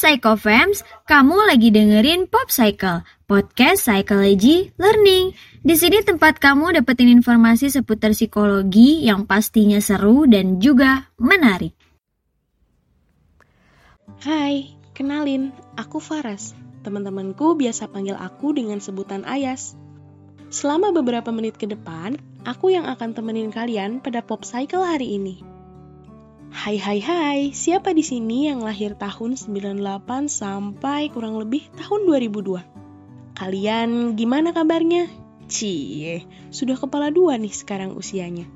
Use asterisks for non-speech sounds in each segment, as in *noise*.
Psychofams, kamu lagi dengerin Pop Cycle, podcast psychology learning. Di sini tempat kamu dapetin informasi seputar psikologi yang pastinya seru dan juga menarik. Hai, kenalin, aku Faras. Teman-temanku biasa panggil aku dengan sebutan Ayas. Selama beberapa menit ke depan, aku yang akan temenin kalian pada Pop Cycle hari ini. Hai hai hai, siapa di sini yang lahir tahun 98 sampai kurang lebih tahun 2002? Kalian gimana kabarnya? Cie, sudah kepala dua nih sekarang usianya.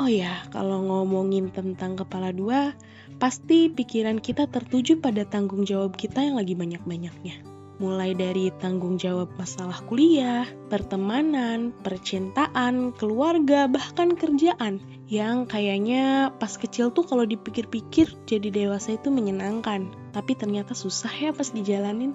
Oh ya, kalau ngomongin tentang kepala dua, pasti pikiran kita tertuju pada tanggung jawab kita yang lagi banyak-banyaknya mulai dari tanggung jawab masalah kuliah, pertemanan, percintaan, keluarga, bahkan kerjaan yang kayaknya pas kecil tuh kalau dipikir-pikir jadi dewasa itu menyenangkan, tapi ternyata susah ya pas dijalanin.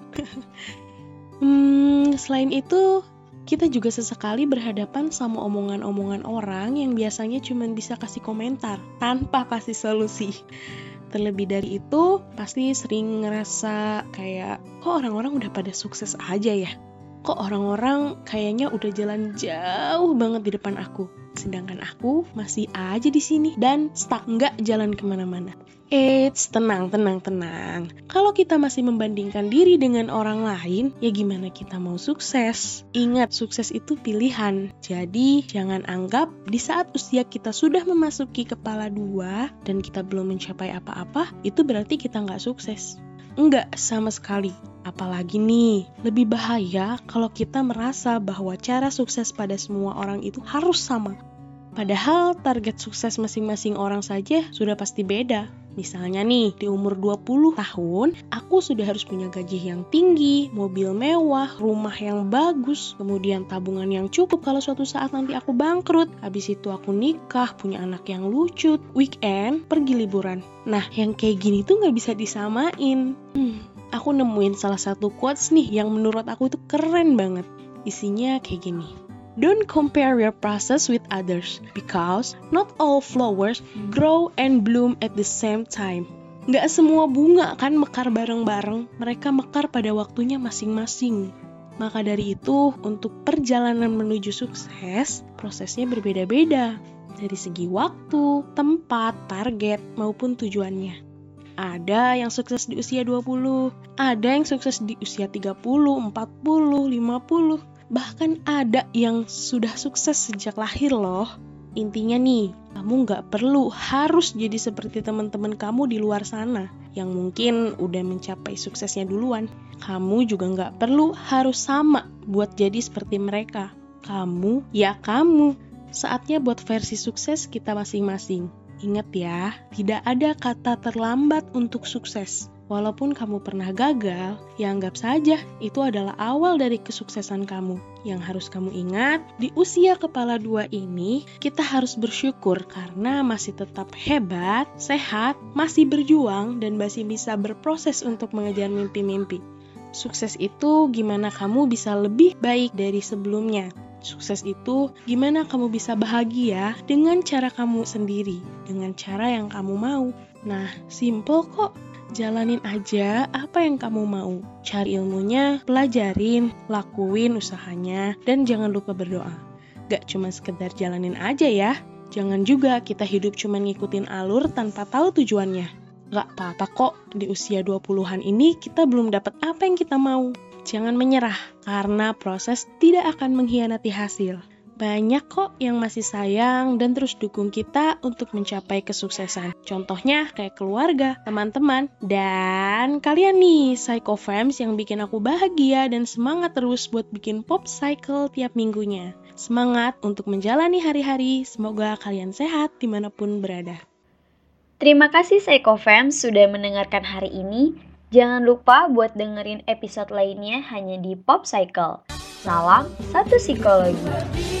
*laughs* hmm, selain itu, kita juga sesekali berhadapan sama omongan-omongan orang yang biasanya cuma bisa kasih komentar tanpa kasih solusi. Terlebih dari itu, pasti sering ngerasa kayak, kok orang-orang udah pada sukses aja ya? Kok orang-orang kayaknya udah jalan jauh banget di depan aku? Sedangkan aku masih aja di sini dan stuck nggak jalan ke mana-mana. Eits, tenang, tenang, tenang. Kalau kita masih membandingkan diri dengan orang lain, ya gimana kita mau sukses? Ingat, sukses itu pilihan. Jadi, jangan anggap di saat usia kita sudah memasuki kepala dua dan kita belum mencapai apa-apa, itu berarti kita nggak sukses. Enggak sama sekali. Apalagi nih, lebih bahaya kalau kita merasa bahwa cara sukses pada semua orang itu harus sama. Padahal target sukses masing-masing orang saja sudah pasti beda. Misalnya nih, di umur 20 tahun, aku sudah harus punya gaji yang tinggi, mobil mewah, rumah yang bagus, kemudian tabungan yang cukup kalau suatu saat nanti aku bangkrut. Habis itu aku nikah, punya anak yang lucu, weekend, pergi liburan. Nah, yang kayak gini tuh nggak bisa disamain. Hmm, aku nemuin salah satu quotes nih yang menurut aku itu keren banget. Isinya kayak gini. Don't compare your process with others because not all flowers grow and bloom at the same time. Gak semua bunga kan mekar bareng-bareng, mereka mekar pada waktunya masing-masing. Maka dari itu, untuk perjalanan menuju sukses, prosesnya berbeda-beda dari segi waktu, tempat, target, maupun tujuannya. Ada yang sukses di usia 20, ada yang sukses di usia 30, 40, 50, Bahkan ada yang sudah sukses sejak lahir loh. Intinya nih, kamu nggak perlu harus jadi seperti teman-teman kamu di luar sana yang mungkin udah mencapai suksesnya duluan. Kamu juga nggak perlu harus sama buat jadi seperti mereka. Kamu, ya kamu. Saatnya buat versi sukses kita masing-masing. Ingat ya, tidak ada kata terlambat untuk sukses. Walaupun kamu pernah gagal, ya anggap saja itu adalah awal dari kesuksesan kamu. Yang harus kamu ingat, di usia kepala dua ini, kita harus bersyukur karena masih tetap hebat, sehat, masih berjuang, dan masih bisa berproses untuk mengejar mimpi-mimpi. Sukses itu gimana kamu bisa lebih baik dari sebelumnya. Sukses itu gimana kamu bisa bahagia dengan cara kamu sendiri, dengan cara yang kamu mau. Nah, simple kok Jalanin aja apa yang kamu mau. Cari ilmunya, pelajarin, lakuin usahanya, dan jangan lupa berdoa. Gak cuma sekedar jalanin aja ya. Jangan juga kita hidup cuma ngikutin alur tanpa tahu tujuannya. Gak apa-apa kok, di usia 20-an ini kita belum dapat apa yang kita mau. Jangan menyerah, karena proses tidak akan mengkhianati hasil banyak kok yang masih sayang dan terus dukung kita untuk mencapai kesuksesan. Contohnya kayak keluarga, teman-teman, dan kalian nih, Psycho Fams yang bikin aku bahagia dan semangat terus buat bikin pop cycle tiap minggunya. Semangat untuk menjalani hari-hari, semoga kalian sehat di mana pun berada. Terima kasih Psycho Fams sudah mendengarkan hari ini. Jangan lupa buat dengerin episode lainnya hanya di Pop Cycle. Salam satu psikologi.